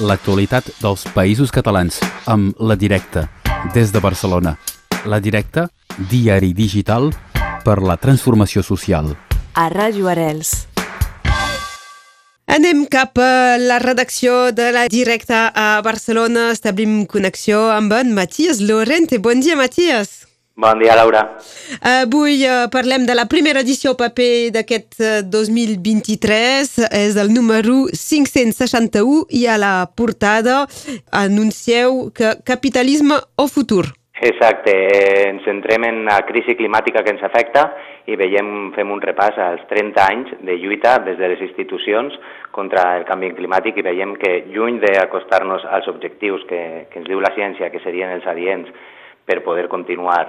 l'actualitat dels països catalans amb La Directa, des de Barcelona. La Directa, diari digital per la transformació social. A Ràdio Arels. Anem cap a la redacció de la Directa a Barcelona. Establim connexió amb en Matías Lorente. Bon dia, Matías. Bon dia, Laura. Avui uh, parlem de la primera edició paper d'aquest uh, 2023. És el número 561 i a la portada anuncieu que capitalisme o futur. Exacte, eh, ens centrem en la crisi climàtica que ens afecta i veiem, fem un repàs als 30 anys de lluita des de les institucions contra el canvi climàtic i veiem que lluny d'acostar-nos als objectius que, que ens diu la ciència, que serien els adients per poder continuar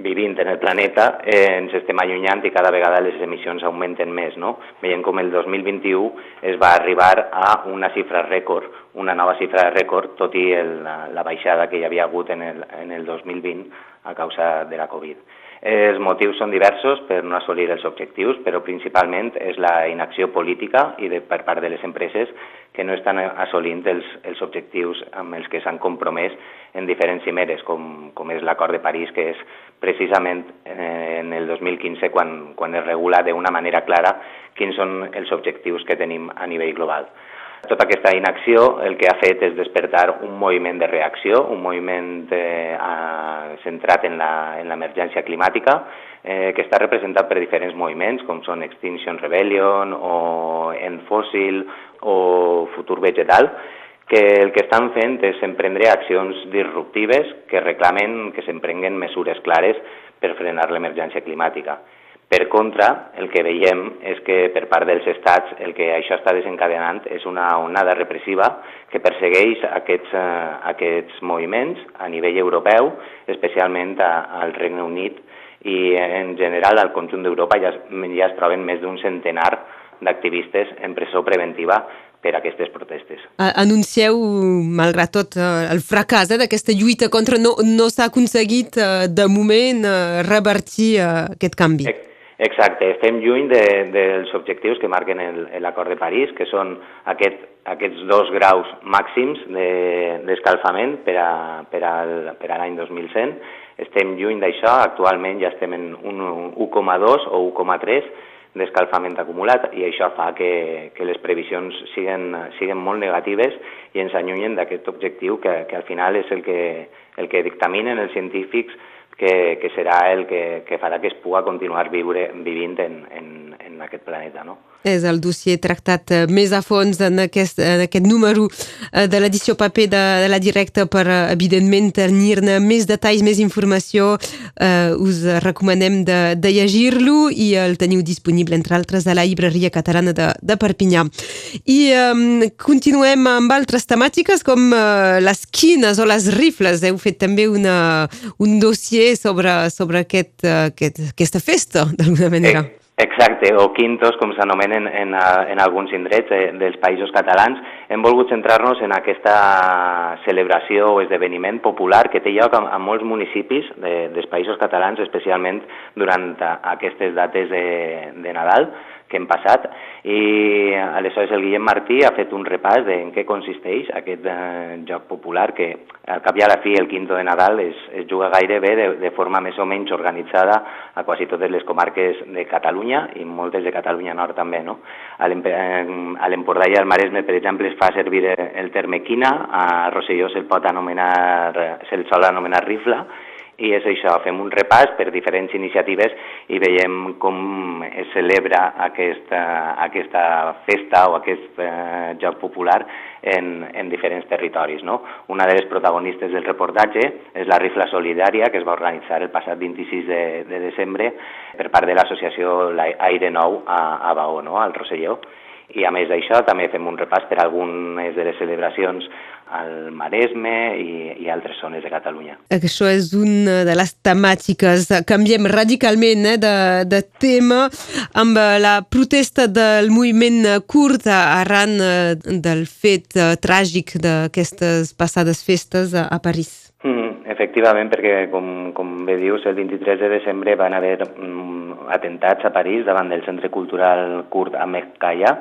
vivint en el planeta, eh, ens estem allunyant i cada vegada les emissions augmenten més. No? Veiem com el 2021 es va arribar a una xifra rècord, una nova xifra de rècord, tot i el, la, la baixada que hi havia hagut en el, en el 2020 a causa de la Covid. Els motius són diversos per no assolir els objectius, però principalment és la inacció política i de, per part de les empreses que no estan assolint els, els objectius amb els que s'han compromès en diferents cimeres, com, com és l'acord de París, que és precisament eh, en el 2015 quan, quan es regula d'una manera clara quins són els objectius que tenim a nivell global. Tota aquesta inacció el que ha fet és despertar un moviment de reacció, un moviment eh, centrat en l'emergència climàtica, eh, que està representat per diferents moviments, com són Extinction Rebellion o En Fossil o Futur Vegetal, que el que estan fent és emprendre accions disruptives que reclamen que s'emprenguen mesures clares per frenar l'emergència climàtica. Per contra, el que veiem és que per part dels estats el que això està desencadenant és una onada repressiva que persegueix aquests, eh, aquests moviments a nivell europeu, especialment a, al Regne Unit i en general al conjunt d'Europa ja, ja es troben més d'un centenar d'activistes en presó preventiva per aquestes protestes. Anuncieu, malgrat tot, eh, el fracàs eh, d'aquesta lluita contra... No, no s'ha aconseguit, eh, de moment, eh, revertir aquest canvi. Exacte Exacte, estem lluny de, dels objectius que marquen l'acord de París, que són aquest, aquests dos graus màxims d'escalfament de, per a, per, a l'any 2100. Estem lluny d'això, actualment ja estem en un 1,2 o 1,3 d'escalfament acumulat i això fa que, que les previsions siguen, siguen molt negatives i ens allunyen d'aquest objectiu que, que al final és el que, el que dictaminen els científics que, que serà el que, que farà que es pugui continuar viure, vivint en, en, en aquest planeta. No? És el dossier tractat eh, més a fons en aquest, en aquest número eh, de l'edició paper de, de la directa per, eh, evidentment, tenir-ne més detalls, més informació. Uh, us recomanem de, de llegir-lo i el teniu disponible, entre altres, a la llibreria catalana de, de Perpinyà. I um, continuem amb altres temàtiques com uh, les quines o les rifles. Heu fet també una, un dossier sobre, sobre aquest, uh, aquest, aquesta festa, d'alguna manera. Eh. Exacte, o quintos, com s'anomenen en, en alguns indrets eh, dels països catalans. Hem volgut centrar-nos en aquesta celebració o esdeveniment popular que té lloc a, a molts municipis de, dels països catalans, especialment durant aquestes dates de, de Nadal, que hem passat i aleshores el Guillem Martí ha fet un repàs de en què consisteix aquest eh, joc popular que al cap i a la fi el quinto de Nadal es, es juga gairebé de, de forma més o menys organitzada a quasi totes les comarques de Catalunya i moltes de Catalunya Nord també. No? A l'Empordà i al Maresme, per exemple, es fa servir el terme quina, a Rosselló se'l pot anomenar, se'l sol anomenar rifla i és això, fem un repàs per diferents iniciatives i veiem com es celebra aquesta, aquesta festa o aquest eh, joc popular en, en diferents territoris. No? Una de les protagonistes del reportatge és la rifla solidària que es va organitzar el passat 26 de, de desembre per part de l'associació Aire Nou a, a Baó, no? al Rosselló i a més d'això també fem un repàs per algunes de les celebracions al Maresme i, i altres zones de Catalunya. Això és una de les temàtiques. Canviem radicalment eh, de, de tema amb la protesta del moviment curt arran eh, del fet eh, tràgic d'aquestes passades festes a París. Efectivament, perquè com, com bé dius, el 23 de desembre van haver mm, atentats a París davant del Centre Cultural Kurt a Mekkaia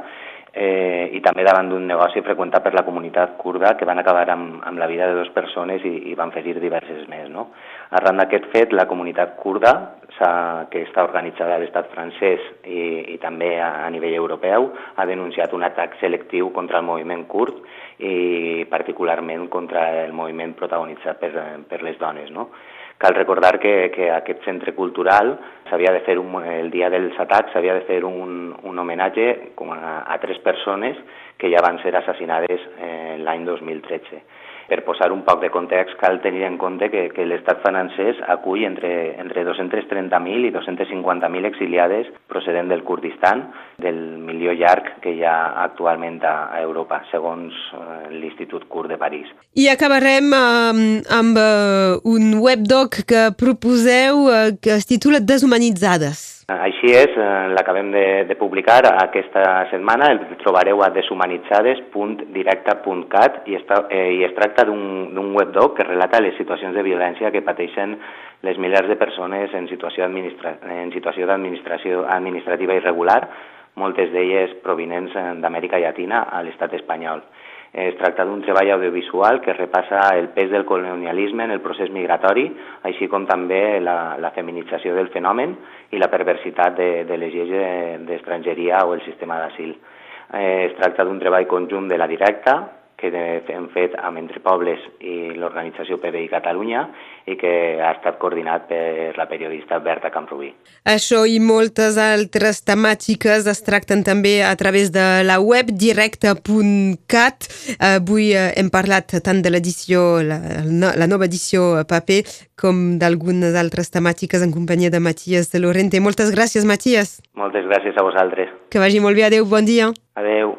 eh, i també davant d'un negoci freqüentat per la comunitat kurda que van acabar amb, amb la vida de dues persones i, i van fer diverses més. No? Arran d'aquest fet, la comunitat kurda, que està organitzada a l'estat francès i, i també a, a nivell europeu, ha denunciat un atac selectiu contra el moviment kurd i particularment contra el moviment protagonitzat per, per les dones. No? Cal recordar que, que aquest centre cultural s'havia de fer un, el dia dels atacs s'havia de fer un, un homenatge com a, a tres persones que ja van ser assassinades eh, l'any 2013 per posar un poc de context, cal tenir en compte que, que l'estat francès acull entre, entre 230.000 i 250.000 exiliades procedent del Kurdistan, del milió llarg que hi ha actualment a, a Europa, segons eh, l'Institut Kurd de París. I acabarem eh, amb eh, un webdoc que proposeu que es titula Deshumanitzades. Així és, eh, l'acabem de, de publicar aquesta setmana, el trobareu a deshumanitzades.directa.cat i, està, eh, i es tracta d'un webdoc que relata les situacions de violència que pateixen les milers de persones en situació d'administració administrativa irregular, moltes d'elles provinents d'Amèrica Llatina a l'estat espanyol. Es tracta d'un treball audiovisual que repassa el pes del colonialisme en el procés migratori, així com també la, la feminització del fenomen i la perversitat de, de les lleis d'estrangeria o el sistema d'asil. Eh, es tracta d'un treball conjunt de la directa, que hem fet amb Entre Pobles i l'organització PBI Catalunya i que ha estat coordinat per la periodista Berta Camprubí. Això i moltes altres temàtiques es tracten també a través de la web directe.cat. Avui eh, hem parlat tant de l'edició, la, la nova edició paper, com d'algunes altres temàtiques en companyia de Matías de Lorente. Moltes gràcies, Matías. Moltes gràcies a vosaltres. Que vagi molt bé. Adéu, bon dia. Adéu